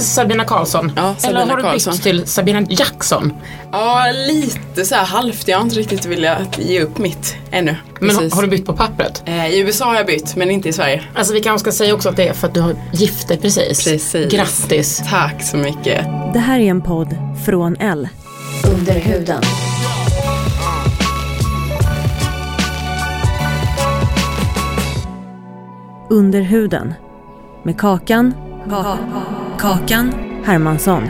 Sabina Karlsson. Ja, Sabina Eller har du bytt till Sabina Jackson? Ja, lite så här halvt. Jag har inte riktigt velat ge upp mitt ännu. Men har, har du bytt på pappret? Eh, I USA har jag bytt, men inte i Sverige. Alltså vi kanske ska säga också att det är för att du har gift dig precis. Precis. Grattis. Tack så mycket. Det här är en podd från L. Under huden. Under huden. Med Kakan. Kakan Hermansson.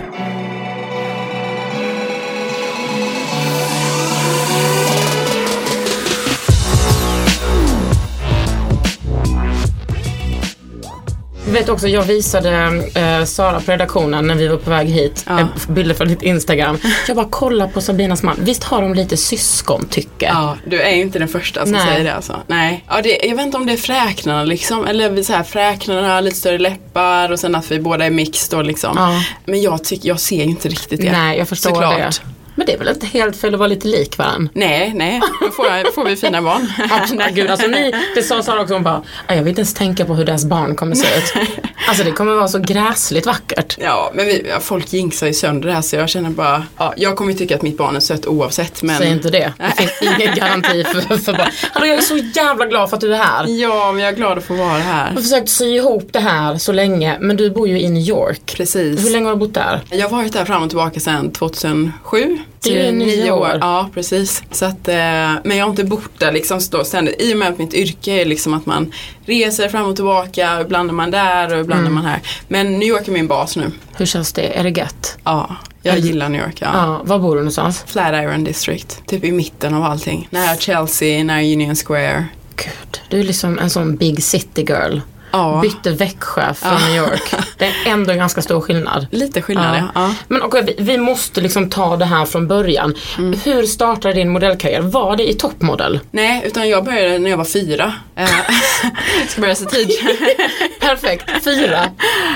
Du vet också, jag visade eh, Sara på redaktionen när vi var på väg hit, Ja. eh, bilder från ditt Instagram. Jag bara kolla på Sabinas man. Visst har de lite syskontycke? Ja, du är inte den första som Nej. säger det alltså. Nej. Ja, det, jag vet inte om det är fräknarna liksom. Eller så här, fräknarna lite större läppar och sen att vi båda är mixed då liksom. Ja. Men jag tycker, jag ser inte riktigt det. Nej, jag förstår Såklart. det. Men det är väl inte helt fel att vara lite lik varandra? Nej, nej. Då får, jag, får vi fina barn. Absolut. Gud, alltså ni, det sa Sara också, hon bara, "Ah, jag vill inte ens tänka på hur deras barn kommer se ut. Alltså det kommer vara så gräsligt vackert. Ja, men vi, folk jinxar ju sönder det här så jag känner bara, ja, jag kommer ju tycka att mitt barn är sött oavsett men Säg inte det. Det finns ingen garanti för, för barn. Hallå, jag är så jävla glad för att du är här. Ja, men jag är glad att få vara Jag här. har försökt sy ihop det här så länge, men du bor ju i New York. Precis. Hur länge har du bott där? Jag har varit där fram och tillbaka sedan 2007. Det är nio år. Ja, precis. Så att, eh, men jag har inte bott där liksom så ständigt. I och med att mitt yrke är liksom att man reser fram och tillbaka. Ibland är man där och ibland Mm. är man här. Men New York är min bas nu. Hur känns det? Är det gött? Ja, jag det- gillar New York. Ja. Ja, var bor du någonstans? Flatiron District. Typ i mitten av allting. Nära Chelsea, nära Union Square. Gud, du är liksom en sån big city girl. Ja, Bytte Växjö från Ja. New York. Det är ändå ganska stor skillnad. lite skillnad ja. Men okej, vi, vi måste liksom ta det här från början. Mm. Hur startade din modellkarriär? Var det i toppmodell? Nej, utan jag började när jag var fyra. Eh, Ska börja så tidigt. Perfekt, fyra.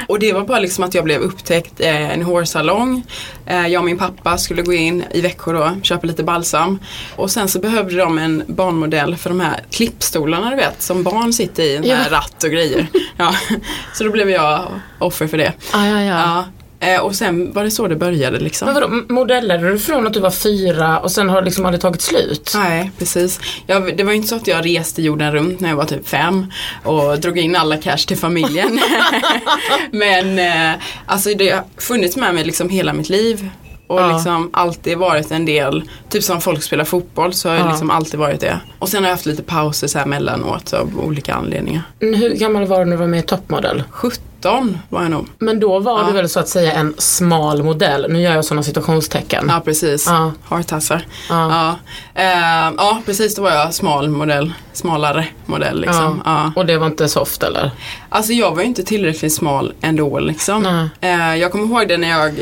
Och det var bara liksom att jag blev upptäckt i en hårsalong. Eh, Jag och min pappa skulle gå in i Växjö då, köpa lite balsam. Och sen så behövde de en barnmodell för de här klippstolarna du vet, som barn sitter i, en Ja. ratt och grejer. Ja. Så då blev jag offer för det. Ah, ja, ja. Ja. Eh, Och sen var det så det började liksom. Men vadå, modellade du från att du var fyra och sen har det liksom aldrig tagit slut? Nej, precis. Jag, det var ju inte så att jag reste jorden runt när jag var typ fem och drog in alla cash till familjen. Men eh, alltså det har funnits med mig liksom hela mitt liv. Och Ja. liksom alltid varit en del, typ som folk spelar fotboll så har jag Ja. liksom alltid varit det. Och sen har jag haft lite pauser så här mellanåt av olika anledningar. Men Hur gammal var du när du var med i toppmodell? 17 var jag nog. Men då var du väl så att säga en smal modell. Nu gör jag sådana situationstecken. Ja precis, Ja. hartassar. Ja. Eh, ja precis, då var jag smal modell, smalare modell liksom. Och det var inte soft eller? Alltså jag var ju inte tillräckligt smal ändå liksom. Eh, jag kommer ihåg det när jag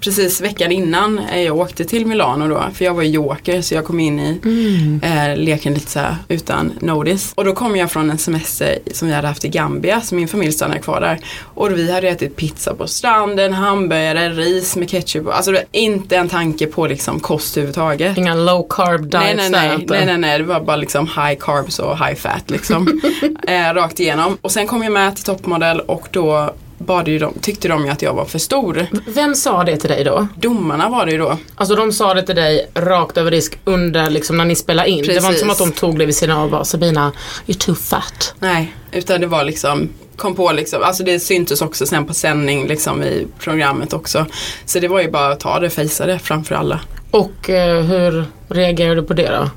precis veckan innan eh, jag åkte till Milano då. För jag var ju joker så jag kom in i Mm. eh, leken lite så här utan notice. Och då kom jag från en semester som vi hade haft i Gambia. Så min familj stannade kvar där. Och vi hade ätit pizza på stranden, hamburgare, ris med ketchup. Alltså det var inte en tanke på liksom kost överhuvudtaget. Inga low carb diets Nej nej nej, nej nej nej, det var bara liksom high carbs och high fat liksom. eh, rakt igenom. Och sen kom jag med till toppmodell och då bad ju de, tyckte de ju att jag var för stor. Vem sa det till dig då? Domarna var det ju då. Alltså de sa det till dig rakt över disk under liksom när ni spelade in. Det var inte Precis. som att de tog dig vid sidan av och bara Sabina, you're too fat. Nej, utan det var liksom kom på liksom, alltså det syntes också sen på sändning liksom i programmet också. Så det var ju bara att ta det, fejsa det framför alla. Och eh, hur reagerade du på det då?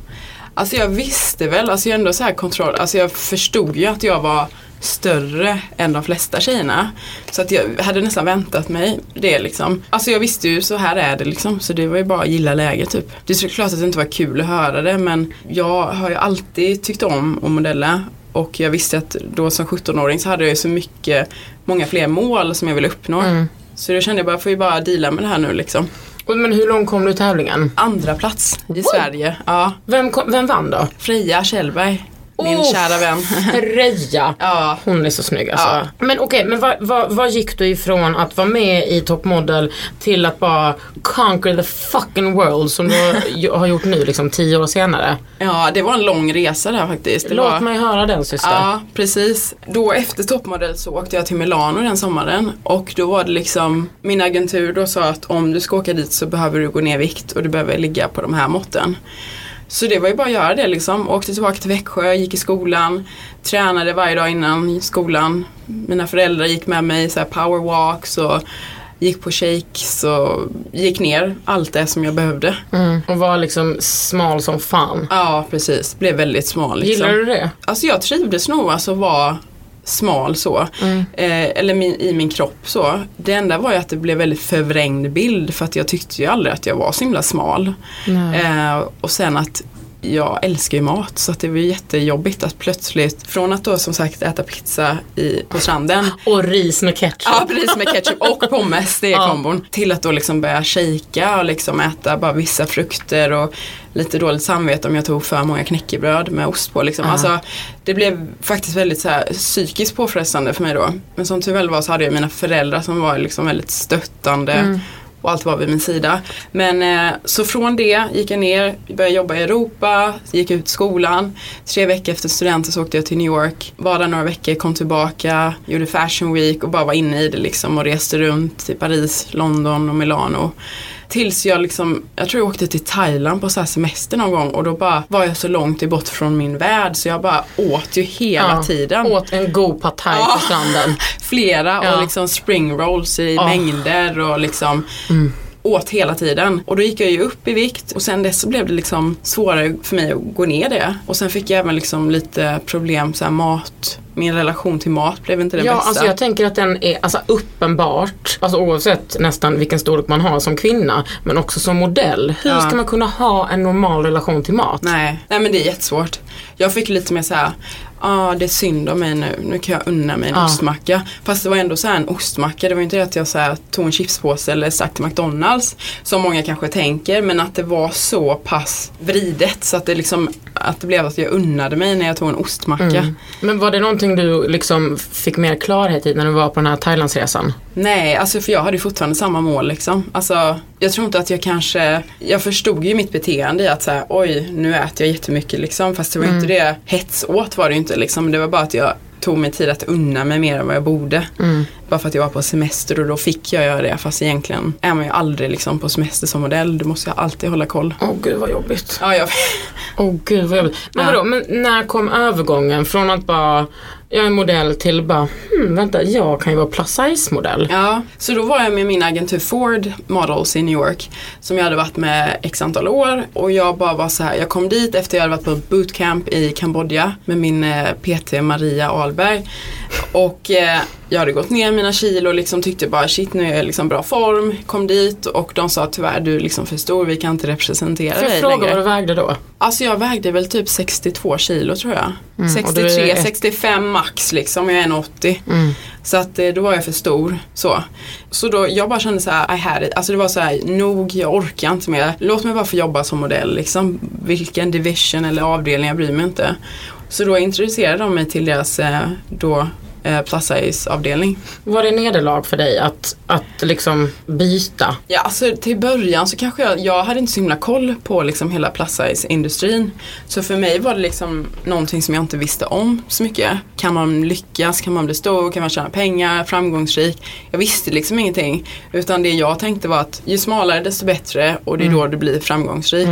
Alltså jag visste väl, alltså jag ändå så här kontroll, alltså jag förstod ju att jag var större än de flesta tjejerna. Så att jag hade nästan väntat mig det liksom. Alltså jag visste ju så här är det liksom. Så det var ju bara att gilla läget typ. Det är klart att det inte var kul att höra det men jag har ju alltid tyckt om att modella. Och jag visste att då som 17-åring så hade jag ju så mycket, många fler mål som jag ville uppnå. Mm. Så då kände jag bara, får ju bara deala med det här nu liksom. Men hur långt kom du i tävlingen? Andra plats i Sverige. Ja. Vem, kom, vem vann då? Freja Kjellberg. Min Oh. kära vän. Freja. ja. Hon är så snygg alltså. Ja. Men okej, men vad, vad, vad gick du ifrån att vara med i Top Model till att bara conquer the fucking world som du har gjort nu liksom tio år senare? ja, det var en lång resa där faktiskt. Det Låt var... mig höra den syster. Ja, precis. Då efter toppmodell så åkte jag till Milano den sommaren och då var det liksom min agentur då sa att om du ska åka dit så behöver du gå ner i vikt och du behöver ligga på de här måtten. Så det var ju bara att göra det liksom. Åkte tillbaka till Växjö, gick i skolan, tränade varje dag innan skolan. Mina föräldrar gick med mig så här powerwalks och gick på shakes och gick ner allt det som jag behövde. Mm. Och var liksom smal som fan. Ja, precis. Blev väldigt smal. Liksom. Gillar du det? Alltså jag trivdes nog alltså att vara smal så. Mm. Eh, eller min, i min kropp så. Det enda var ju att det blev väldigt förvrängd bild för att jag tyckte ju aldrig att jag var så himla smal. Eh, och sen att jag älskar ju mat så att det var jättejobbigt att plötsligt från att då som sagt äta pizza i, på stranden Och ris med ketchup. Ja precis med ketchup och pommes, det är Ja. kombon. Till att då liksom börja shaka och liksom äta bara vissa frukter och lite dåligt samvete om jag tog för många knäckebröd med ost på liksom. Ja. Alltså, det blev faktiskt väldigt så här, psykiskt påfrestande för mig då. Men som tur väl var så hade jag mina föräldrar som var liksom väldigt stöttande. Mm. Och allt var vid min sida. Men eh, så från det gick jag ner, började jobba i Europa, gick ut skolan. Tre veckor efter studenten så åkte jag till New York. Var där några veckor, kom tillbaka, gjorde Fashion Week och bara var inne i det liksom och reste runt i Paris, London och Milano. Tills jag liksom, jag tror jag åkte till Thailand på så semester någon gång och då bara var jag så långt bort från min värld så jag bara åt ju hela Ja. tiden. Åt en god pad thai Ja. på stranden. Flera Ja. och liksom spring rolls i Ja. mängder och liksom åt hela tiden. Och då gick jag ju upp i vikt och sen dess så blev det liksom svårare för mig att gå ner det. Och sen fick jag även liksom lite problem så här mat, min relation till mat blev inte den Ja, bästa. alltså jag tänker att den är alltså, uppenbart, alltså oavsett nästan vilken storlek man har som kvinna, men också som modell. Hur Ja. ska man kunna ha en normal relation till mat? Nej, nej men det är jättesvårt. Jag fick lite mer så här, ja ah, det är synd om mig nu, nu kan jag unna mig en Ja. ostmacka. Fast det var ändå så här en ostmacka, det var inte det att jag så här, tog en chipspåse eller stack till McDonalds. Som många kanske tänker, men att det var så pass vridet så att det liksom, att det blev att jag unnade mig när jag tog en ostmacka. Mm. Men var det någonting du liksom fick mer klarhet i när du var på den här Thailandsresan? Nej, alltså för jag hade ju fortfarande samma mål liksom. Alltså, jag tror inte att jag kanske, jag förstod ju mitt beteende i att säga oj nu äter jag jättemycket liksom. Fast det var inte det, hets åt var det ju inte liksom. Det var bara att jag tog mig tid att unna mig mer än vad jag borde. Bara för att jag var på semester och då fick jag göra det. Fast egentligen är man ju aldrig liksom på semester som modell. Du måste ju alltid hålla koll. Åh gud vad jobbigt. Ja, jag, Åh gud vad jobbigt. Men Ja. vadå, men när kom övergången från att bara, jag är modell till bara, hmm, vänta, jag kan ju vara plus size modell. Ja, så då var jag med min agentur Ford Models i New York som jag hade varit med x antal år och jag bara var så här, jag kom dit efter jag hade varit på bootcamp i Kambodja med min eh, PT Maria Ahlberg och eh, jag hade gått ner mina kilo och liksom tyckte bara shit nu är jag liksom bra form, kom dit och de sa tyvärr du är liksom för stor, vi kan inte representera Får jag dig fråga längre. vad du vägde då? Alltså jag vägde väl typ 62 kilo tror jag. Mm, och du 63, är ett- 65 max liksom, jag är 1,80. Mm. Så att eh, då var jag för stor. Så, så då, jag bara kände så här, I had it. Alltså det var så här, nog, jag orkar inte mer. Låt mig bara få jobba som modell liksom. Vilken division eller avdelning, jag bryr mig inte. Så då introducerade de mig till deras eh, då eh, plus size avdelning. Var det nederlag för dig att, att liksom byta? Ja, alltså till början så kanske jag, jag hade inte så himla koll på liksom hela plus size industrin. Så för mig var det liksom någonting som jag inte visste om så mycket. Kan man lyckas? Kan man bli stor? Kan man tjäna pengar? Framgångsrik? Jag visste liksom ingenting. Utan det jag tänkte var att ju smalare desto bättre och det är då du blir framgångsrik.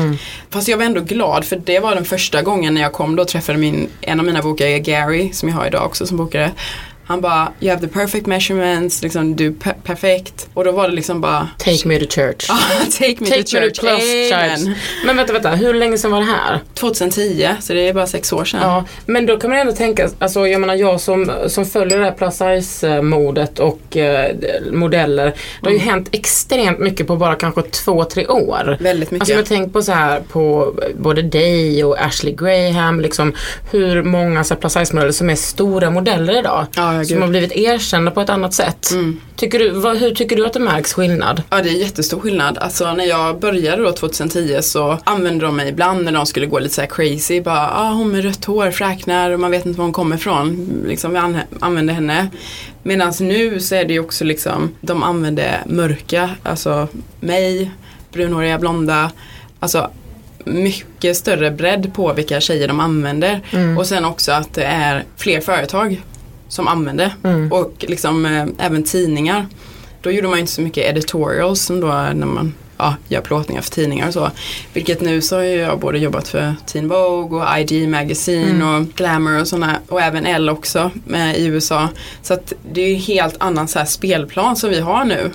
Fast jag var ändå glad för det var den första gången när jag kom då och träffade min, en av mina bokare, Gary, som jag har idag också som bokare. Han bara, you have the perfect measurements, liksom du är per- perfekt. Och då var det liksom bara, Take me to church. take me Take to me church. to church. Men vänta, vänta, hur länge sedan var det här? 2010, så det är bara sex år sedan. Ja, men då kan man ändå tänka, alltså jag menar jag som, som följer det här plus size modet och eh, modeller. Det har ju hänt extremt mycket på bara kanske två, tre år. Väldigt mycket. Alltså jag tänker på så här på både dig och Ashley Graham, liksom hur många så plus size modeller som är stora modeller idag. Ja, ja, som har blivit erkända på ett annat sätt. Tycker du, vad, hur tycker du att det märks skillnad? Ja det är jättestor skillnad. Alltså när jag började då 2010 så använde de mig ibland när de skulle gå lite så här crazy. Bara, ah, hon med rött hår fräknar och man vet inte var hon kommer ifrån. Liksom vi an- använde henne. Medan nu så är det ju också liksom, de använder mörka, alltså mig, brunhåriga, blonda. Alltså mycket större bredd på vilka tjejer de använder. Och sen också att det är fler företag som använder. Och liksom eh, även tidningar. Då gjorde man inte så mycket editorials som då är när man ja, gör plåtningar för tidningar och så. Vilket nu så har jag både jobbat för Teen Vogue och ID Magazine och Glamour och sådana och även Elle också med, i USA. Så att det är ju helt annan så här spelplan som vi har nu.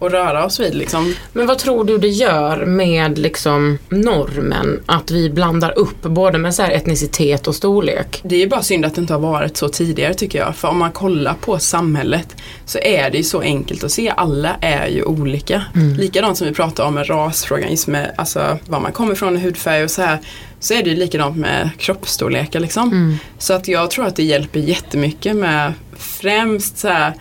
Och röra oss vid liksom. Men vad tror du det gör med liksom normen att vi blandar upp både med så här etnicitet och storlek? Det är ju bara synd att det inte har varit så tidigare tycker jag. För om man kollar på samhället så är det ju så enkelt att se. Alla är ju olika. Likadant som vi pratar om med rasfrågan, just med alltså, var man kommer ifrån, hudfärg och så här. Så är det ju likadant med kroppsstorlekar liksom. Så att jag tror att det hjälper jättemycket med främst så här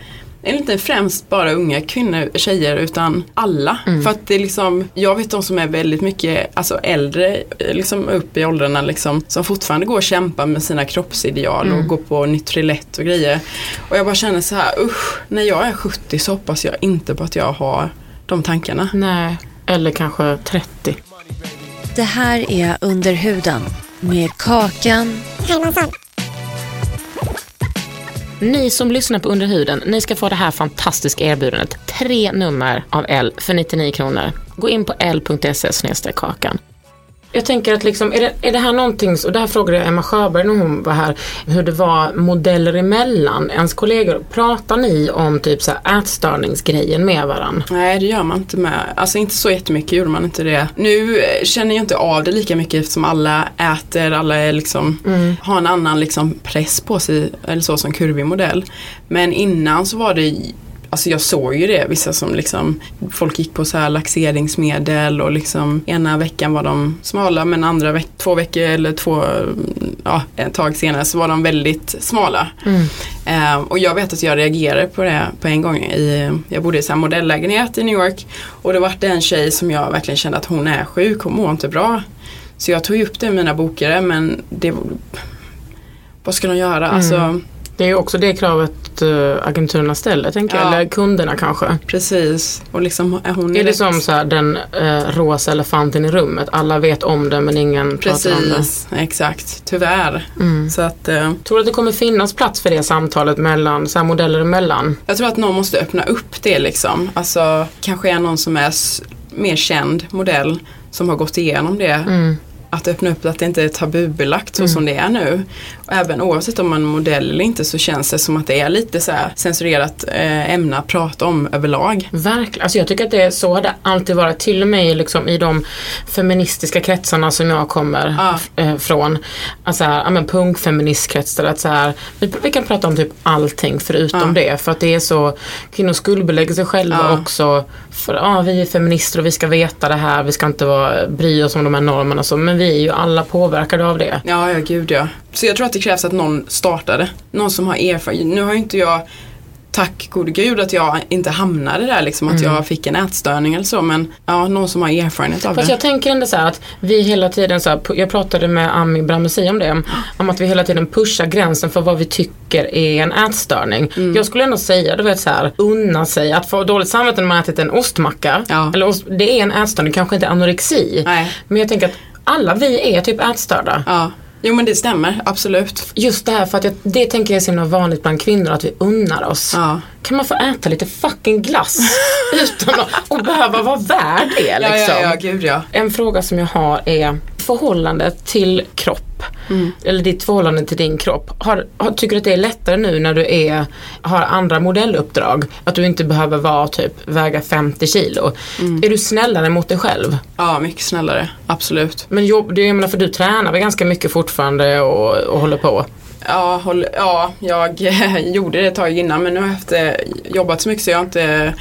eller inte främst bara unga kvinnor, tjejer utan alla. För att det är liksom, jag vet de som är väldigt mycket alltså äldre, eh, liksom upp i åldrarna liksom, som fortfarande går och kämpar med sina kroppsideal och går på Nutrilett och grejer. Och jag bara känner så här, usch, när jag är 70 så hoppas jag inte på att jag har de tankarna. Nej, eller kanske 30. Det här är Under huden med Kakan ni som lyssnar på Under huden, ni ska få det här fantastiska erbjudandet. Tre nummer av L för 99 kronor. Gå in på l.se kakan. Jag tänker att liksom, är det, är det här någonting, och det här frågade jag Emma Sjöberg när hon var här, hur det var modeller emellan, ens kollegor. Pratar ni om typ så här ätstörningsgrejen med varandra? Nej det gör man inte med, alltså inte så jättemycket gjorde man inte det. Nu eh, känner jag inte av det lika mycket eftersom alla äter, alla är liksom, har en annan liksom press på sig, eller så som kurvig modell. Men innan så var det Alltså jag såg ju det, vissa som liksom Folk gick på så här laxeringsmedel och liksom Ena veckan var de smala men andra veck två veckor eller två Ja, ett tag senare så var de väldigt smala. Eh, och jag vet att jag reagerade på det på en gång. I, jag bodde i en modelllägenhet i New York. Och det var en tjej som jag verkligen kände att hon är sjuk, hon mår inte bra. Så jag tog upp det i mina bokare men det Vad ska de göra? Alltså Det är också det kravet uh, agenturerna ställer, tänker jag. Ja. Eller kunderna kanske. precis. Och liksom är hon Är det som så här, den eh, rosa elefanten i rummet? Alla vet om det men ingen pratar om det. Precis, exakt. Tyvärr. Så att eh, Tror du att det kommer finnas plats för det samtalet mellan så här, modeller emellan? Jag tror att någon måste öppna upp det liksom. Alltså kanske är någon som är mer känd modell som har gått igenom det. Att öppna upp att det inte är tabubelagt så som det är nu. Och även oavsett om man är modell eller inte så känns det som att det är lite så censurerat eh, ämne att prata om överlag. Verkligen. Alltså jag tycker att det är så det alltid varit. Till och med liksom i de feministiska kretsarna som jag kommer Ja. eh, från. Alltså här, ja, men punkfeministkretsar. Att så här, vi, vi kan prata om typ allting förutom Ja. det. För att det är så, kvinnor skuldbelägger sig själva Ja. också. För ja, vi är feminister och vi ska veta det här. Vi ska inte vara, bry oss om de här normerna. Så, men vi är ju alla påverkade av det. Ja, ja gud ja. Så jag tror att det krävs att någon startade. Någon som har erfarenhet. Nu har ju inte jag Tack gode gud att jag inte hamnade där liksom att jag fick en ätstörning eller så men ja, någon som har erfarenhet av Fast det. jag tänker ändå så här att vi hela tiden så här, jag pratade med Ami Bramesi om det, om att vi hela tiden pushar gränsen för vad vi tycker är en ätstörning. Mm. Jag skulle ändå säga, du vet så här, unna sig att få dåligt samvete när man ätit en ostmacka. Ja. Eller ost, det är en ätstörning, kanske inte anorexi. Nej. Men jag tänker att alla vi är typ ätstörda. Ja. Jo men det stämmer, absolut. Just det här för att jag, det tänker jag är så himla vanligt bland kvinnor att vi unnar oss. Ja. Kan man få äta lite fucking glass utan att och behöva vara värd det liksom? Ja, ja, ja, gud ja. En fråga som jag har är förhållandet till kropp. eller ditt förhållande till din kropp. Har, har, tycker du att det är lättare nu när du är, har andra modelluppdrag? Att du inte behöver vara typ väga 50 kilo. Är du snällare mot dig själv? Ja, mycket snällare. Absolut. Men jobb, det, jag menar för du tränar väl ganska mycket fortfarande och, och håller på? Ja, håll, ja, jag gjorde det ett tag innan men nu har jag haft, eh, jobbat så mycket så jag har inte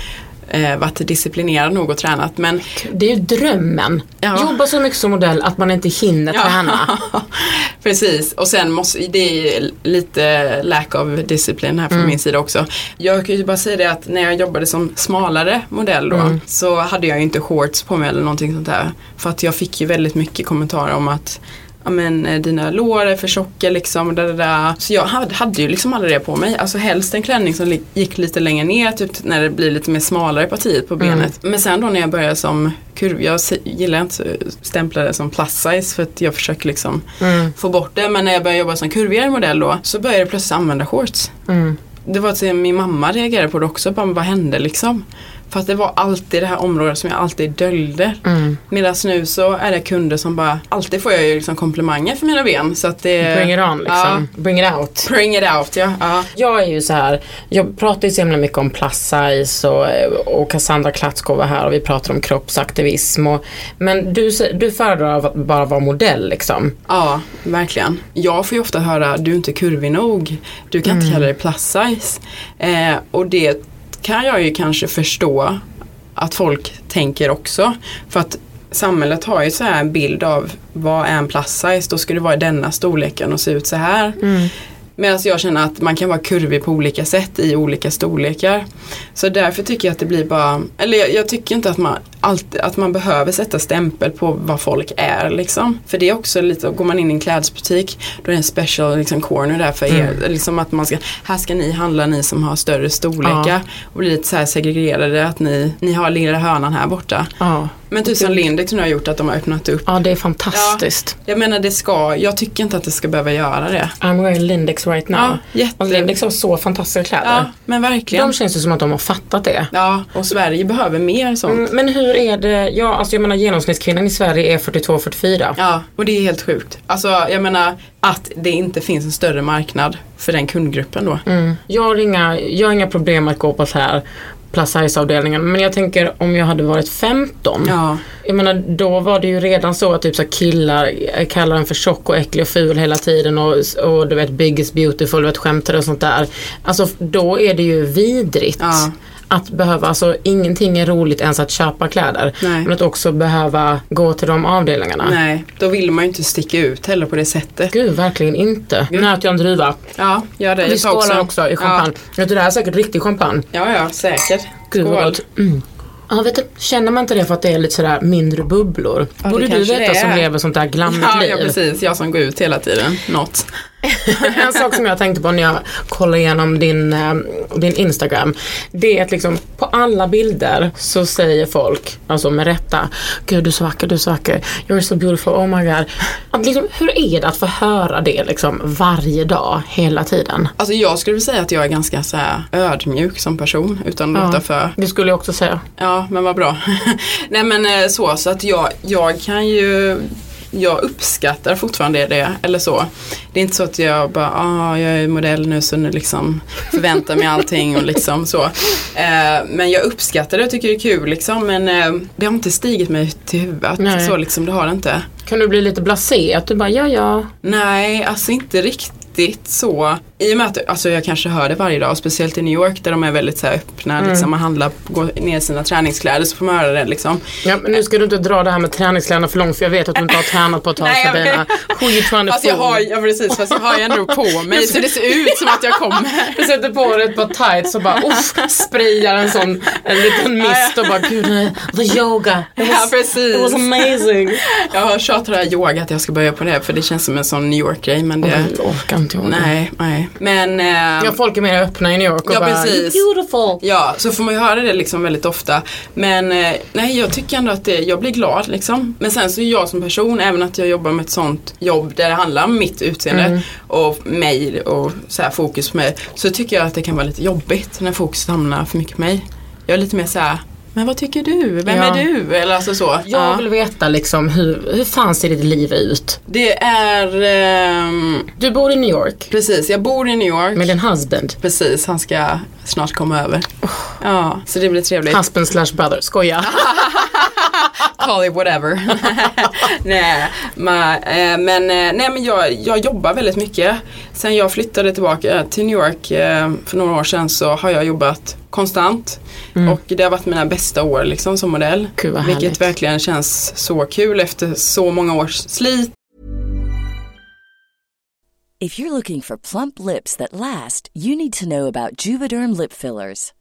eh, varit disciplinerad nog och tränat. Men Det är ju drömmen. Ja. Jobba så mycket som modell att man inte hinner träna. Precis, och sen måste, det är lite lack of disciplin här från min sida också. Jag kan ju bara säga det att när jag jobbade som smalare modell då så hade jag ju inte shorts på mig eller någonting sånt där. För att jag fick ju väldigt mycket kommentarer om att Ja men eh, dina lår är för tjocka liksom. Där, där, där. Så jag hade, hade ju liksom aldrig det på mig. Alltså helst en klänning som gick lite längre ner. Typ när det blir lite mer smalare partiet på benet. Men sen då när jag började som kurv. Jag gillar inte att stämpla det som plus size. För att jag försöker liksom få bort det. Men när jag började jobba som kurvigare modell då. Så började jag plötsligt använda shorts. Mm. Det var att min mamma reagerade på det också. Bara, vad hände liksom? För att det var alltid det här området som jag alltid döljde. Mm. Medan nu så är det kunder som bara, alltid får jag ju liksom komplimanger för mina ben. Så att det Bring it on liksom. Bring it out. Ja, bring it out ja. ja. Jag är ju så här, jag pratar ju så himla mycket om plus size och, och Cassandra Klatskova här och vi pratar om kroppsaktivism. Och, men du, du föredrar att bara vara modell liksom. Ja, verkligen. Jag får ju ofta höra, du är inte kurvig nog. Du kan inte kalla dig plus size. Eh, och det kan jag ju kanske förstå att folk tänker också. För att samhället har ju så här en bild av vad är en plus size? Då ska det vara i denna storleken och se ut så här. Medan jag känner att man kan vara kurvig på olika sätt i olika storlekar. Så därför tycker jag att det blir bara, eller jag, jag tycker inte att man alltid, att man behöver sätta stämpel på vad folk är liksom. För det är också lite, går man in i en klädesbutik då är det en special liksom, corner där för er. Liksom att man ska, här ska ni handla ni som har större storlekar. Och bli lite så här segregerade att ni, ni har lilla hörnan här borta. Ja. Men typ som Lindex nu har gjort att de har öppnat upp. ja, det är fantastiskt. Jag menar det ska, jag tycker inte att det ska behöva göra det. I'm wearing Lindex right now. Ja, jätte- Och Lindex har så fantastiska kläder. Ja, men verkligen. De känns ju som att de har fattat det. Ja, och Sverige behöver mer sånt. Mm, Men hur är det, ja alltså jag menar genomsnittskvinnan i Sverige är 42-44. Ja, och det är helt sjukt. Alltså jag menar att det inte finns en större marknad för den kundgruppen då. Mm. Jag, har inga, jag har inga problem att gå på så här plus size avdelningen men jag tänker om jag hade varit 15 Ja, Jag menar då var det ju redan så att typ så killar eh, kallar en för tjock och äcklig och ful hela tiden och, och du vet biggest beautiful, du vet skämtade och sånt där. Alltså då är det ju vidrigt. Ja. Att behöva, alltså ingenting är roligt ens att köpa kläder. Nej. Men att också behöva gå till de avdelningarna. nej, då vill man ju inte sticka ut heller på det sättet. Gud, verkligen inte. Nu nöt jag en druva. Ja, gör det Vi skålar också. också i champagne. Ja. Det där är säkert riktig champagne. Ja, ja, säkert. Gud vad Skål. gott. Mm. Ja, vet du, känner man inte det för att det är lite sådär mindre bubblor? det Borde du veta som lever sånt där glammigt Ja, liv. ja, precis. Jag som går ut hela tiden. Något. en sak som jag tänkte på när jag kollade igenom din, eh, din Instagram. Det är att liksom på alla bilder så säger folk, alltså med rätta, Gud du är så vacker, du är så vacker, you're so beautiful, oh my god. Att liksom, hur är det att få höra det liksom varje dag, hela tiden? Alltså jag skulle vilja säga att jag är ganska så ödmjuk som person utan att låta för Det skulle jag också säga. Ja, men vad bra. Nej men eh, så, så att jag, jag kan ju jag uppskattar fortfarande det, eller så. Det är inte så att jag bara, ah, jag är modell nu så nu liksom förväntar mig allting och liksom så. Eh, men jag uppskattar det och tycker det är kul liksom, men eh, det har inte stigit mig till huvudet. Nej. Så liksom, det har det inte. Kan du bli lite blasé? Att du bara, ja ja. Nej, alltså inte riktigt så. I och med att alltså, jag kanske hör det varje dag, speciellt i New York där de är väldigt så här, öppna, Mm. liksom, man handlar, går ner sina träningskläder så får man höra det liksom. ja men nu ska du inte dra det här med träningskläderna för långt för jag vet att du inte har tränat på ett tag Sabina. Who you trying to Fast jag fool? har, ja precis, fast jag har ju ändå på mig så det ser ut som att jag kommer. Du sätter på dig ett par tights och bara uff, sprayar en sån en liten mist och bara gud the yoga. It Ja was, precis. it was amazing. Jag har tjatat det här yoga att jag ska börja på det för det känns som en sån New York-grej men det, Jag orkar inte yoga. nej, nej. Men, eh, Ja, folk är mer öppna i New York och Ja, bara precis. "You're beautiful. ja, så får man ju höra det liksom väldigt ofta. Men eh, nej, jag tycker ändå att det, jag blir glad liksom. Men sen så är jag som person, även att jag jobbar med ett sånt jobb där det handlar om mitt utseende och mig och så här, fokus på mig. Så tycker jag att det kan vara lite jobbigt när fokus hamnar för mycket på mig. Jag är lite mer så här, men vad tycker du? Vem Ja. är du? Eller alltså så. Jag Ja. vill veta liksom hur, hur fan ser ditt liv ut? Det är, ehm, Du bor i New York precis, jag bor i New York. med din husband. Precis, han ska snart komma över. Ja, så det blir trevligt. Husband slash brother, skoja. Call it whatever. nej, ma, eh, men, eh, nej, men jag, jag jobbar väldigt mycket. Sen jag flyttade tillbaka till New York eh, för några år sedan så har jag jobbat konstant. Och det har varit mina bästa år liksom som modell. Gud, vad vilket härligt. verkligen känns så kul efter så många års slit. If you're looking for plump lips that last, you need to know about Juvederm lip fillers.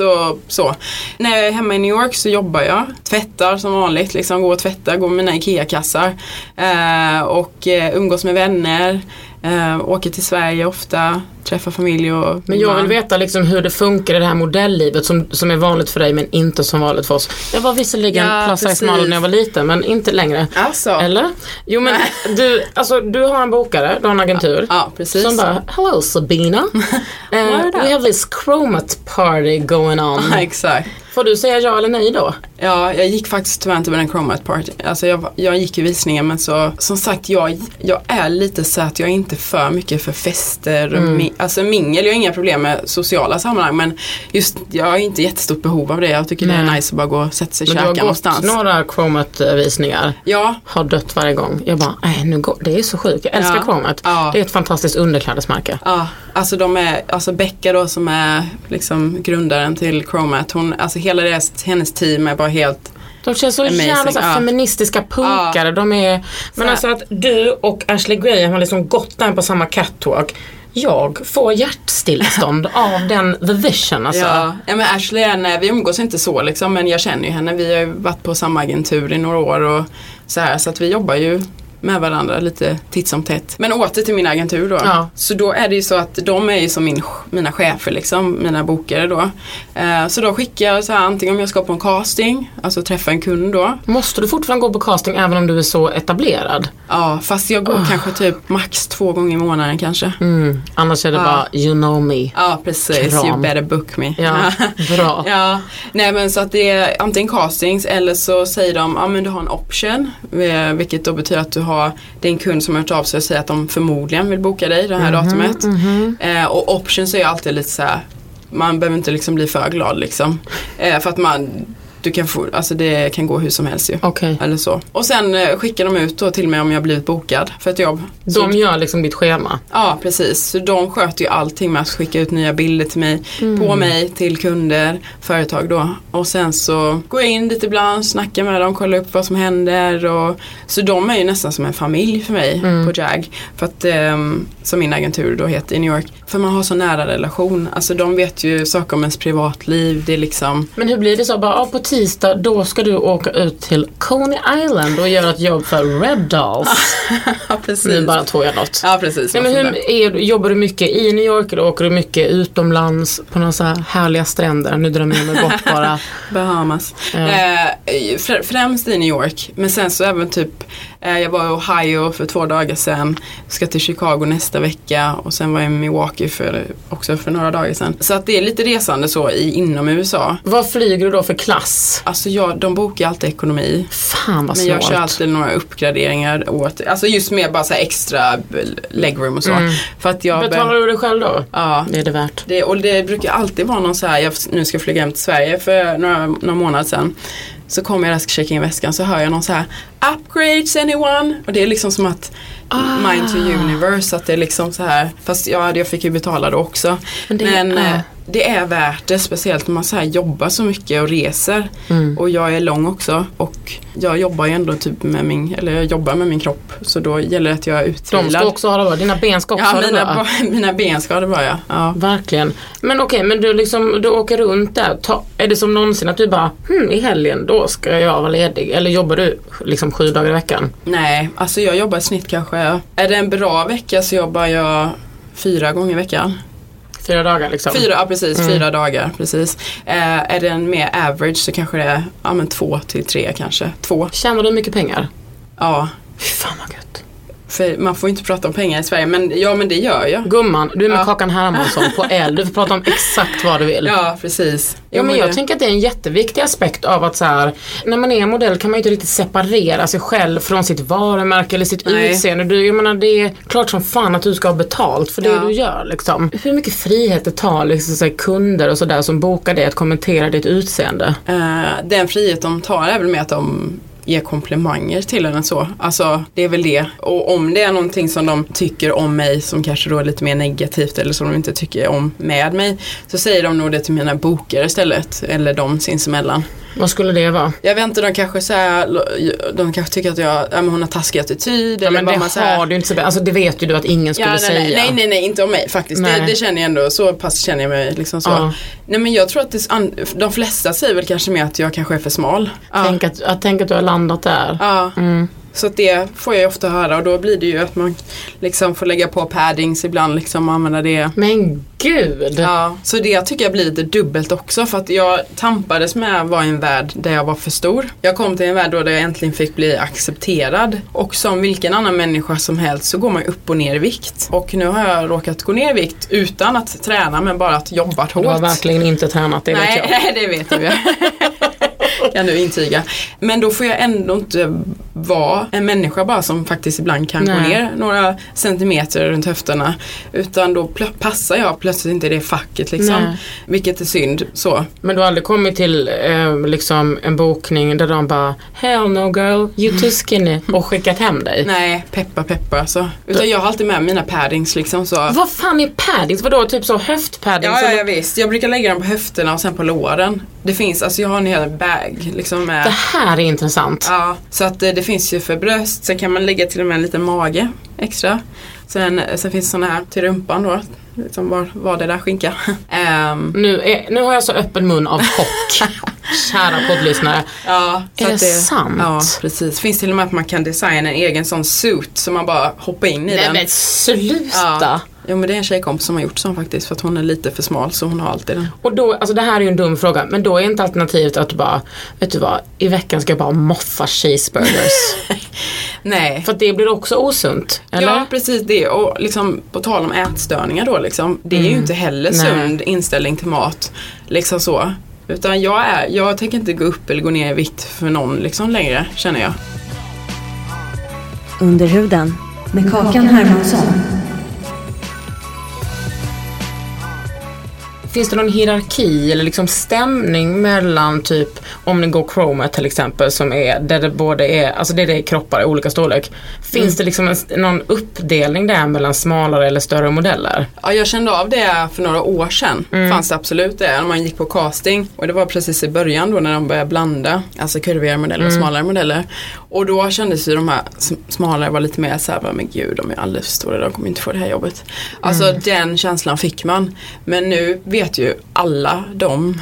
Och så. När jag är hemma i New York så jobbar jag, tvättar som vanligt, liksom går och tvättar, går med mina IKEA-kassar eh, och eh, umgås med vänner, eh, åker till Sverige ofta, träffar familj och Men jag vill veta liksom hur det funkar i det här modelllivet som, som är vanligt för dig men inte som vanligt för oss. Jag var visserligen Ja, plus size model när jag var liten men inte längre. Alltså. Eller? Jo men du, alltså, du har en bokare, du har en agentur. Ja, precis. Som bara, hello Sabina. uh, we have this chromat party going on. Ja, exakt. Får du säga ja eller nej då? Ja, jag gick faktiskt tyvärr inte på den Chromat Party. Alltså jag, jag gick i visningen men så, som sagt jag, jag är lite så att jag är inte för mycket för fester mi, alltså mingel. Jag har inga problem med sociala sammanhang men just jag har inte jättestort behov av det. Jag tycker det Nej. är nice att bara gå och sätta sig och Men du käka har gått någonstans. några chromat-visningar. Ja, Har dött varje gång. Jag bara, nej nu går, det är så sjukt. Jag älskar Ja. chromat. Ja. Det är ett fantastiskt underklädesmärke. Ja, alltså de är, alltså Becka då som är liksom grundaren till Chromat, hon, alltså hela deras, hennes team är bara helt De känns så Amazing, jävla så ja. feministiska punkare. De är, men här- alltså att du och Ashley Graham har liksom gått där på samma catwalk. Jag får hjärtstillestånd av den the vision alltså. Ja, ja men Ashley är, en- vi umgås inte så liksom men jag känner ju henne. Vi har ju varit på samma agentur i några år och så här så att vi jobbar ju med varandra lite titt som tätt. Men åter till min agentur då. Ja. Så då är det ju så att de är ju som min, mina chefer liksom, mina bokare då. Eh, så då skickar jag så här antingen om jag ska på en casting, alltså träffa en kund då. Måste du fortfarande gå på casting även om du är så etablerad? Ja, fast jag går kanske typ max två gånger i månaden kanske. Mm. Annars är det Ja. bara you know me. Ja precis, Kram. you better book me. Ja, bra. Ja, nej men så att det är antingen castings eller så säger de, ja men du har en option. eh, Vilket då betyder att du har, det är en kund som har hört av sig och säger att de förmodligen vill boka dig det här datumet. Eh, och options är ju alltid lite så här, man behöver inte liksom bli för glad liksom. Eh, för att man, du kan få, alltså det kan gå hur som helst ju. Okej. Eller så. Och sen eh, skickar de ut då till mig om jag blivit bokad för ett jobb. Så De gör liksom ditt schema. Ja precis, så de sköter ju allting med att skicka ut nya bilder till mig, på mig, till kunder, företag då. Och sen så går jag in dit ibland, snackar med dem, kollar upp vad som händer. Och, så de är ju nästan som en familj för mig på JAG. För att, ehm, som min agentur då heter i New York. För man har så nära relation, alltså de vet ju saker om ens privatliv, det är liksom Men hur blir det så? Bara, ja, på tisdag då ska du åka ut till Coney Island och göra ett jobb för Red Dolls. ja, precis. Nu bara två jag något. Ja, precis. Nej, men hur är, jobbar du mycket i New York eller åker du mycket utomlands på några så här härliga stränder? Nu drömmer jag mig bort bara. Bahamas. Ja. Eh, fr- främst i New York. Men sen så även typ, jag var i Ohio för två dagar sedan. Ska till Chicago nästa vecka och sen var jag i Milwaukee för, också för några dagar sedan. Så att det är lite resande så i, inom USA. Vad flyger du då för klass? Alltså jag, de bokar alltid ekonomi. Fan vad Men jag kör alltid några uppgraderingar åt, alltså just med bara så extra legroom och så. Mm. För att jag Betalar du det själv då? Ja. Det är det värt. Det, och det brukar alltid vara någon så här, jag nu ska flyga hem till Sverige för några, några månader sedan. Så kommer jag där och ska checka in väskan så hör jag någon så här Upgrades anyone? Och det är liksom som att Ah. Mind to universe att det är liksom så här Fast ja, jag fick ju betala det också. Men Men, det- ja. eh, det är värt det speciellt när man så här jobbar så mycket och reser. Mm. Och jag är lång också och jag jobbar ju ändå typ med min, eller jag jobbar med min kropp. Så då gäller det att jag är De utvilad. ska också ha det bra. Dina ben ska också Ja, ha det mina, bra. mina ben ska ha det bra ja. ja. Verkligen. Men okej, men du, liksom, du åker runt där. Ta, är det som någonsin att du bara, hmm, i helgen då ska jag vara ledig? Eller jobbar du liksom sju dagar i veckan? Nej, alltså jag jobbar i snitt kanske, är det en bra vecka så jobbar jag fyra gånger i veckan. Fyra dagar liksom? Fyra, ja precis, Mm. fyra dagar. Precis. Eh, är det en mer average så kanske det är ja, men två till tre kanske. Två. Tjänar du mycket pengar? Ja, Fy fan vad gött. För man får inte prata om pengar i Sverige men ja men det gör jag. Gumman, du är med Ja. Kakan Hermansson på L. Du får prata om exakt vad du vill. Ja, precis. Ja, men jag det- tänker att det är en jätteviktig aspekt av att så här, när man är modell kan man ju inte riktigt separera sig själv från sitt varumärke eller sitt Nej. utseende. Du, jag menar, det är klart som fan att du ska ha betalt för det Ja. du gör. Liksom. Hur mycket frihet det tar liksom, så här, kunder och sådär som bokar dig att kommentera ditt utseende? Eh, den frihet de tar är väl med att de ge komplimanger till en så. Alltså det är väl det. Och om det är någonting som de tycker om mig som kanske då är lite mer negativt eller som de inte tycker om med mig. Så säger de nog det till mina bokare istället. Eller de sinsemellan. Vad skulle det vara? Jag vet inte, de kanske här, de kanske tycker att jag, ja, men hon har taskig attityd. Ja, eller men det man har du inte så Alltså det vet ju du att ingen skulle Ja, nej, säga. nej, nej, nej, nej, inte om mig faktiskt. Det, det känner jag ändå, så pass känner jag mig liksom så. Ja. Nej men jag tror att det, de flesta säger väl kanske mer att jag kanske är för smal. Tänk, att, att, tänk att du har landat där. Ja, Mm. Så det får jag ju ofta höra och då blir det ju att man liksom får lägga på paddings ibland liksom och använda det. Men gud! Ja, så det tycker jag blir lite dubbelt också för att jag tampades med att vara i en värld där jag var för stor. Jag kom till en värld då där jag äntligen fick bli accepterad och som vilken annan människa som helst så går man upp och ner i vikt. Och nu har jag råkat gå ner i vikt utan att träna men bara att jobbat hårt. Du har verkligen inte tränat, det vet Nej, jag. nej, det vet du ju. kan du intyga. Men då får jag ändå inte vara en människa bara som faktiskt ibland kan gå Nej. ner några centimeter runt höfterna. Utan då passar jag plötsligt inte i det facket liksom. Nej. Vilket är synd. Så. Men du har aldrig kommit till eh, liksom en bokning där de bara Hell no girl, you too skinny och skickat hem dig? Nej, peppa peppa alltså. Utan jag har alltid med mina paddings liksom så. Vad fan är paddings? Vadå typ så höftpaddings? Ja, ja, ja visst. Jag brukar lägga dem på höfterna och sen på låren. Det finns, alltså jag har en hel bag liksom med Det här är intressant. Ja, så att eh, det finns ju för bröst. Sen kan man lägga till och med en liten mage extra. Sen, sen finns det såna här till rumpan då. Liksom var, var det där skinka. Ehm, Nu, är, nu har jag så öppen mun av chock. Kära poddlyssnare. ja, Är att det sant? Ja, precis. Finns till och med att man kan designa en egen sån suit så man bara hoppar in i Nej den. men sluta! Ja. Jo men det är en tjejkompis som har gjort sån faktiskt för att hon är lite för smal så hon har alltid den. Och då, alltså det här är ju en dum fråga, men då är inte alternativet att du bara, vet du vad, i veckan ska jag bara moffa cheeseburgers. Nej. För att det blir också osunt, eller? Ja precis det och liksom på tal om ätstörningar då liksom. Det är ju inte heller Mm. Nej. sund inställning till mat. Liksom så. Utan jag, är, jag tänker inte gå upp eller gå ner i vikt för någon liksom längre känner jag. Under huden med Kakan Hermansson. Finns det någon hierarki eller liksom stämning mellan typ om ni går chroma till exempel som är där det både är, alltså det är kroppar i olika storlek. Finns det liksom en, någon uppdelning där mellan smalare eller större modeller? Ja, jag kände av det för några år sedan. Fanns det absolut det. När man gick på casting. Och det var precis i början då när de började blanda. Alltså kurvigare modeller och smalare modeller. Och då kändes ju de här sm- smalare var lite mer såhär, men gud de är alldeles för stora, de kommer inte få det här jobbet. Alltså den känslan fick man. Men nu vet ju alla de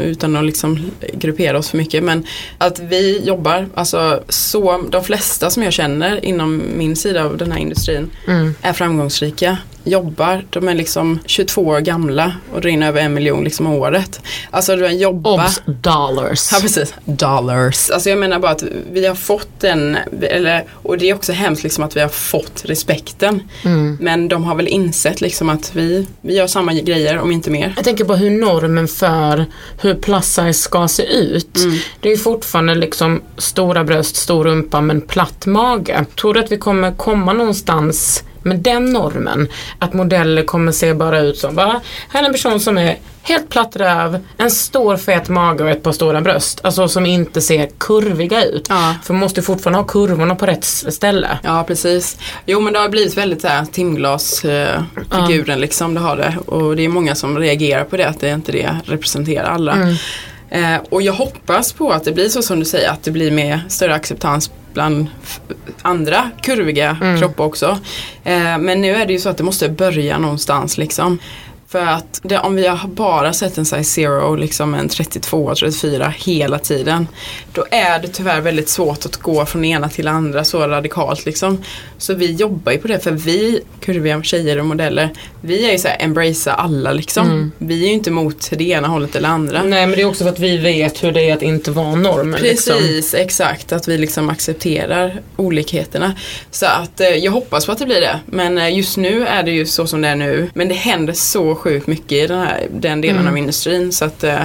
utan att liksom gruppera oss för mycket. Men att vi jobbar, alltså så, de flesta som jag känner inom min sida av den här industrin Mm. är framgångsrika. Jobbar, de är liksom 22 år gamla och drar in över en miljon liksom om året. Alltså de jobbar. Obs dollars. Ja precis, dollars. Alltså jag menar bara att vi har fått den, eller, och det är också hemskt liksom att vi har fått respekten. Mm. Men de har väl insett liksom att vi, vi gör samma grejer om inte mer. Jag tänker på hur normen för hur plus size ska se ut. Det är fortfarande liksom stora bröst, stor rumpa men platt mage. Tror du att vi kommer komma någonstans med den normen? Att modeller kommer se bara ut som, va? Här är en person som är helt platt röv, en stor fet mage och ett par stora bröst. Alltså som inte ser kurviga ut. Ja. För man måste fortfarande ha kurvorna på rätt ställe. Ja precis. Jo men det har blivit väldigt så här timglasfiguren eh, figuren liksom, det har det. Och det är många som reagerar på det, att det inte det representerar alla. Eh, och jag hoppas på att det blir så som du säger, att det blir mer större acceptans bland andra kurviga kroppar också. Eh, men nu är det ju så att det måste börja någonstans liksom. För att det, om vi har bara sett en size zero, liksom en 32, 34 hela tiden. Då är det tyvärr väldigt svårt att gå från det ena till andra så radikalt liksom. Så vi jobbar ju på det för vi, kurviga tjejer och modeller, vi är ju såhär embracea alla liksom. Vi är ju inte mot det ena hållet eller andra. Nej men det är också för att vi vet hur det är att inte vara normen. liksom. Precis, exakt. Att vi liksom accepterar olikheterna. Så att eh, jag hoppas på att det blir det. Men eh, just nu är det ju så som det är nu. Men det händer så sjukt mycket i den, här, den delen Mm. av industrin. Så att eh,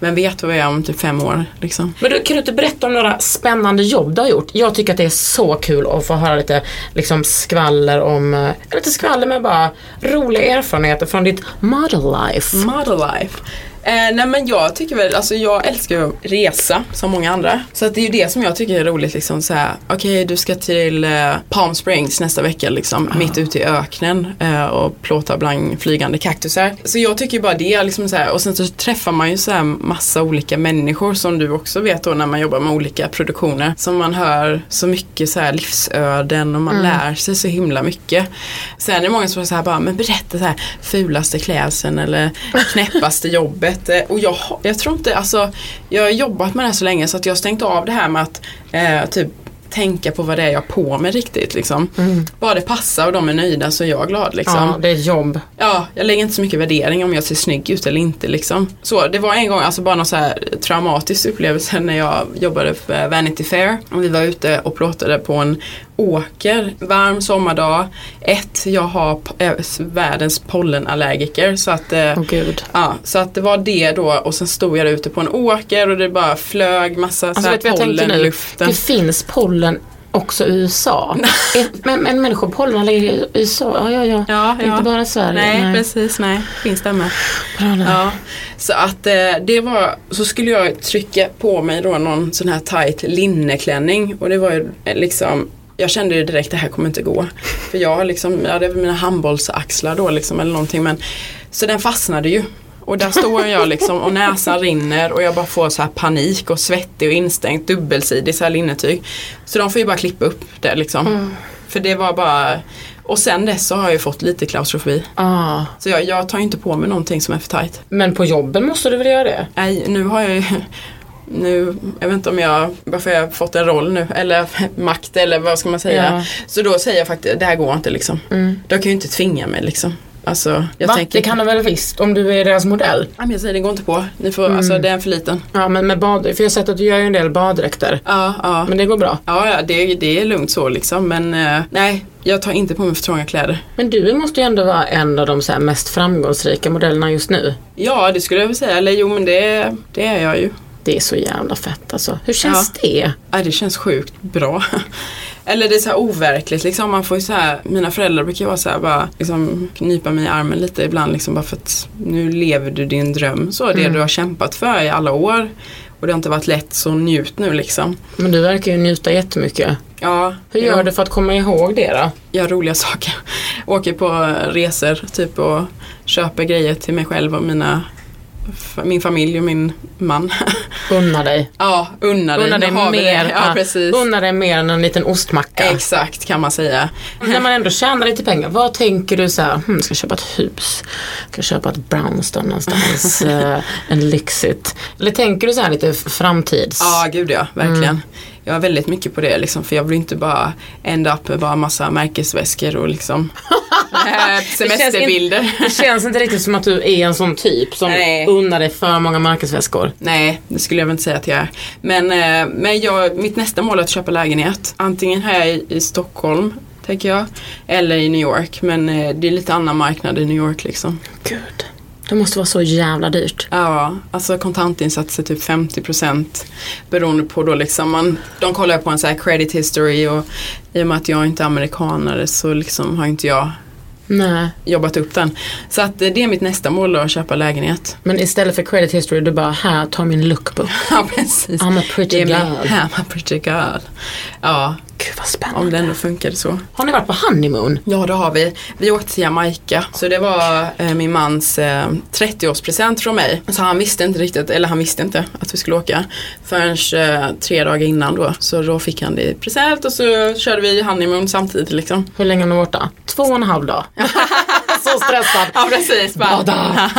vem vet vad vi är om typ fem år liksom. Men du, kan du inte berätta om några spännande jobb du har gjort? Jag tycker att det är så kul att få höra lite liksom, skvaller om, eh, lite skvaller med bara roliga erfarenheter från ditt model life. Model life. Eh, nej men jag tycker väl, alltså jag älskar ju att resa som många andra. Så att det är ju det som jag tycker är roligt liksom så här. Okej du ska till eh, Palm Springs nästa vecka liksom, mitt ute i öknen eh, och plåta bland flygande kaktusar. Så jag tycker bara det liksom så här, och sen så träffar man ju så här massa olika människor som du också vet då när man jobbar med olika produktioner. Som man hör så mycket så här livsöden och man lär sig så himla mycket. Sen är det många som är så här bara, men berätta så här fulaste klädseln eller knäppaste jobbet. Eh, Och jag, jag tror inte, alltså jag har jobbat med det här så länge så att jag har stängt av det här med att eh, typ tänka på vad det är jag har på mig riktigt liksom. Bara det passar och de är nöjda så är jag glad liksom. Ja, det är ett jobb. Ja, jag lägger inte så mycket värdering om jag ser snygg ut eller inte liksom. Så det var en gång, alltså bara någon så här traumatisk upplevelse när jag jobbade för Vanity Fair. Och vi var ute och plåtade på en åker, varm sommardag. Ett, jag har äh, världens pollenallergiker så att eh, Åh gud. Ja, så att det var det då och sen stod jag där ute på en åker och det bara flög massa Alltså så här pollen i luften. Det finns pollen också i USA. Men, men människor pollenallergiker i USA? Ja, ja, ja. Ja, Inte ja. bara Sverige. Nej, precis, nej, finns det med. Bra, nej. Ja, så att eh, det var, så skulle jag trycka på mig då någon sån här tight linneklänning och det var ju eh, liksom jag kände ju direkt det här kommer inte gå. För jag har liksom, jag hade mina handbollsaxlar då liksom eller någonting men Så den fastnade ju. Och där står jag liksom och näsan rinner och jag bara får så här panik och svettig och instängt dubbelsidig så här linnetyg. Så de får ju bara klippa upp det liksom. För det var bara Och sen dess så har jag ju fått lite klaustrofobi. Ah. Så jag, jag tar ju inte på mig någonting som är för tajt. Men på jobben måste du väl göra det? Nej, nu har jag ju nu, jag vet inte om jag, varför jag har fått en roll nu eller makt eller vad ska man säga. Ja. Så då säger jag faktiskt, det här går inte liksom. Mm. De kan ju inte tvinga mig liksom. Alltså, jag Va? tänker, Det kan de väl visst om du är deras modell? Ja, men jag säger det går inte på. Ni får, Mm. alltså det är för liten. Ja men med bad, för jag har sett att du gör ju en del baddräkter. Ja, ja. Men det går bra. Ja, ja det, det är lugnt så liksom. Men eh, nej, jag tar inte på mig för trånga kläder. Men du måste ju ändå vara en av de så mest framgångsrika modellerna just nu. Ja, det skulle jag väl säga. Eller jo, men det, det är jag ju. Det är så jävla fett alltså. Hur känns det? Ja, det känns sjukt bra. Eller det är så här overkligt liksom. Man får ju så här, mina föräldrar brukar ju vara så här bara liksom knipa mig i armen lite ibland liksom bara för att nu lever du din dröm. Så det du har kämpat för i alla år. Och det har inte varit lätt så njut nu liksom. Men du verkar ju njuta jättemycket. Ja, Hur gör jag du för att komma ihåg det då? gör roliga saker. Åker på resor typ och köper grejer till mig själv och mina min familj och min man. Unna dig. ja, unna dig. Unna dig mer, Ja, precis. unna dig mer än en liten ostmacka. Exakt kan man säga. När man ändå tjänar lite pengar, vad tänker du så här, hmm, ska jag köpa ett hus? Ska jag köpa ett brownstone någonstans? eh, en lyxigt? Eller tänker du så här lite framtids? Ja, gud ja, verkligen. Mm. Jag har väldigt mycket på det liksom, för jag vill inte bara ända upp med bara massa märkesväskor och liksom semesterbilder. Det känns inte riktigt som att du är en sån typ som Nej. unnar dig för många märkesväskor. Nej, det skulle jag väl inte säga att jag är. Men, eh, men jag, mitt nästa mål är att köpa lägenhet. Antingen här i, i Stockholm, tänker jag. Eller i New York. Men eh, det är lite annan marknad i New York liksom. Gud, det måste vara så jävla dyrt. Ja, alltså kontantinsatser typ 50% beroende på då liksom man, de kollar på en så här credit history och i och med att jag inte är amerikanare så liksom har inte jag Nej. jobbat upp den. Så att eh, det är mitt nästa mål då, att köpa lägenhet. Men istället för credit history, du bara, här, ta min lookbook. Ja precis. I'm a pretty girl. I'm a pretty girl. Ja, Gud vad om spännande. det ändå funkade så. Har ni varit på honeymoon? Ja det har vi. Vi åkte till Jamaica. Så det var eh, min mans eh, 30-årspresent från mig. Så han visste inte riktigt, eller han visste inte att vi skulle åka. Förrän eh, tre dagar innan då. Så då fick han det i present och så körde vi honeymoon samtidigt liksom. Hur länge har ni varit borta? Två och en halv dag. så stressad. Ja precis. Bada.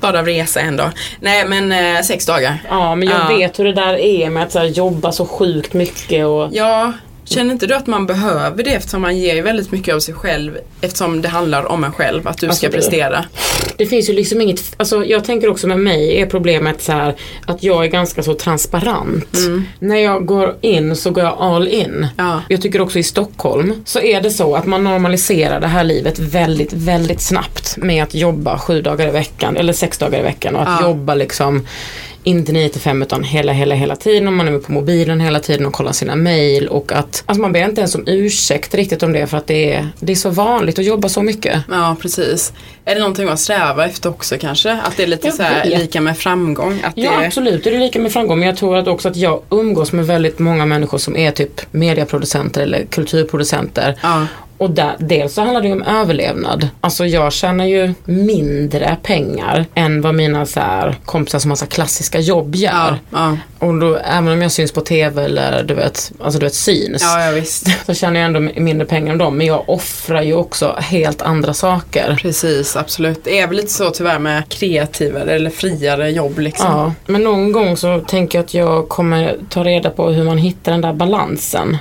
Bara resa en dag. Nej men eh, sex dagar. Ja, men jag Ja. vet hur det där är med att så här, jobba så sjukt mycket och Ja, känner inte du att man behöver det eftersom man ger väldigt mycket av sig själv eftersom det handlar om en själv, att du Alltså, ska det- prestera. Det finns ju liksom inget, alltså jag tänker också med mig är problemet så här att jag är ganska så transparent. När jag går in så går jag all in. Ja. Jag tycker också i Stockholm så är det så att man normaliserar det här livet väldigt, väldigt snabbt med att jobba sju dagar i veckan eller sex dagar i veckan och att Ja. jobba liksom inte 9 till 5 utan hela, hela, hela tiden och man är på mobilen hela tiden och kollar sina mail och att alltså man ber inte ens om ursäkt riktigt om det för att det är, det är så vanligt att jobba så mycket. Ja, precis. Är det någonting att sträva efter också kanske? Att det är lite så lika med framgång? Att Ja det... absolut, det är lika med framgång. Men jag tror att också att jag umgås med väldigt många människor som är typ medieproducenter eller kulturproducenter. Ja. Och där, dels så handlar det ju om överlevnad. Alltså jag tjänar ju mindre pengar än vad mina så här, kompisar som har så här klassiska jobb gör. Ja, ja. Och då, även om jag syns på TV eller du vet, alltså du vet syns. ja. Så tjänar jag ändå mindre pengar än dem. Men jag offrar ju också helt andra saker. Precis, absolut. Det är väl lite så tyvärr med kreativare eller friare jobb liksom. Ja, men någon gång så tänker jag att jag kommer ta reda på hur man hittar den där balansen.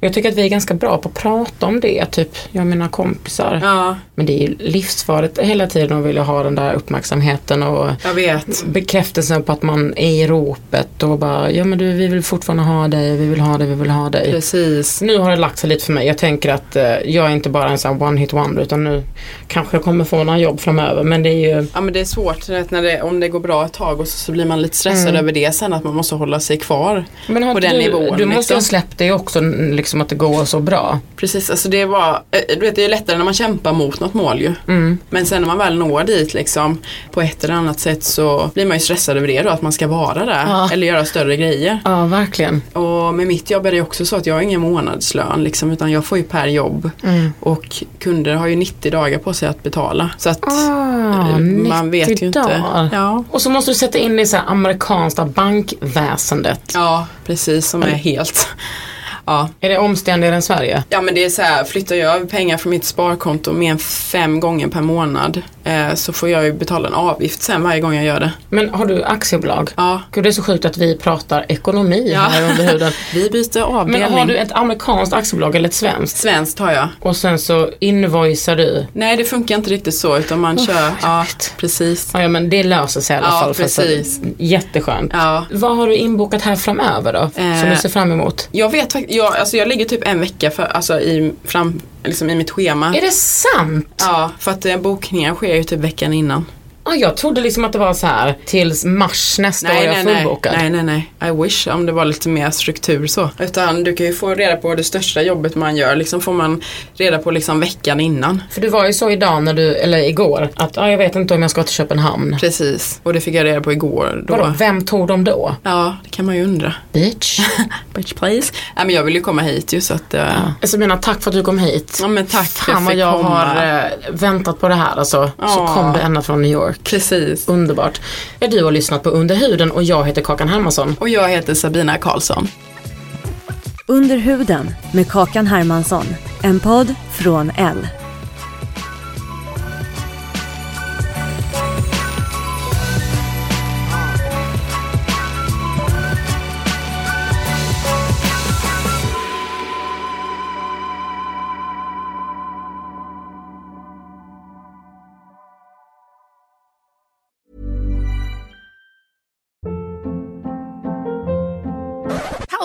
Ja, Jag tycker att vi är ganska bra på att prata om det, typ jag och mina kompisar. ja, Men det är ju livsfarligt hela tiden att vilja ha den där uppmärksamheten och jag vet. bekräftelsen på att man är i ropet och bara, ja men du vi vill fortfarande ha dig, vi vill ha dig, vi vill ha dig. Precis. Nu har det lagt sig lite för mig. Jag tänker att eh, jag är inte bara en sån här one hit wonder utan nu kanske jag kommer få några jobb framöver. Men det är ju Ja men det är svårt när det, om det går bra ett tag och så, så blir man lite stressad över det sen att man måste hålla sig kvar men på den du, nivån. Du måste liksom. ha släppt det också, n- liksom att det går så bra. Precis, alltså det var, eh, du vet det är lättare när man kämpar mot något mål ju. Mm. Men sen när man väl når dit liksom på ett eller annat sätt så blir man ju stressad över det då, att man ska vara där Ja. eller göra större grejer. Ja, verkligen. Och med mitt jobb är det också så att jag har ingen månadslön liksom, utan jag får ju per jobb. Mm. Och kunder har ju 90 dagar på sig att betala. Så att Ah, eh, man vet 90 ju inte. Ja. Och så måste du sätta in det i så här amerikanska bankväsendet. ja, precis som är helt Ja. Är det omständigare än Sverige? ja men det är så här, flyttar jag över pengar från mitt sparkonto mer än fem gånger per månad eh, så får jag ju betala en avgift sen varje gång jag gör det. Men har du aktiebolag? Ja. Gud, det är så sjukt att vi pratar ekonomi Ja. här under huden. Vi byter avdelning. Men har du ett amerikanskt aktiebolag eller ett svenskt? Svenskt har jag. Och sen så invoicar du. Nej det funkar inte riktigt så utan man kör, ja precis. Ja, ja men det löser sig i alla Ja, fall. precis. Jätteskönt. Ja. Vad har du inbokat här framöver då? Som Eh. du ser fram emot? Jag vet faktiskt, jag, alltså jag ligger typ en vecka för, alltså i, fram, liksom i mitt schema. Är det sant? Ja, för att eh, bokningen sker ju typ veckan innan. Ja, jag trodde liksom att det var så här tills mars nästa år är jag nej, nej, fullbokad. nej, nej, nej. I wish om det var lite mer struktur så. Utan du kan ju få reda på det största jobbet man gör, liksom får man reda på liksom veckan innan. För du var ju så idag när du, eller igår, att ja, jag vet inte om jag ska till Köpenhamn. Precis, och det fick jag reda på igår. Då. Vadå, vem tog dem då? Ja, det kan man ju undra. Bitch. Bitch please. Nej men jag vill ju komma hit ju så att uh, Alltså jag menar, tack för att du kom hit. Ja men tack Fan vad jag komma. har eh, väntat på det här alltså. Så Ja. kom det ända från New York. Precis. Underbart. Du har lyssnat på Under huden och jag heter Kakan Hermansson. Och jag heter Sabina Karlsson. Under huden med Kakan Hermansson. En podd från L.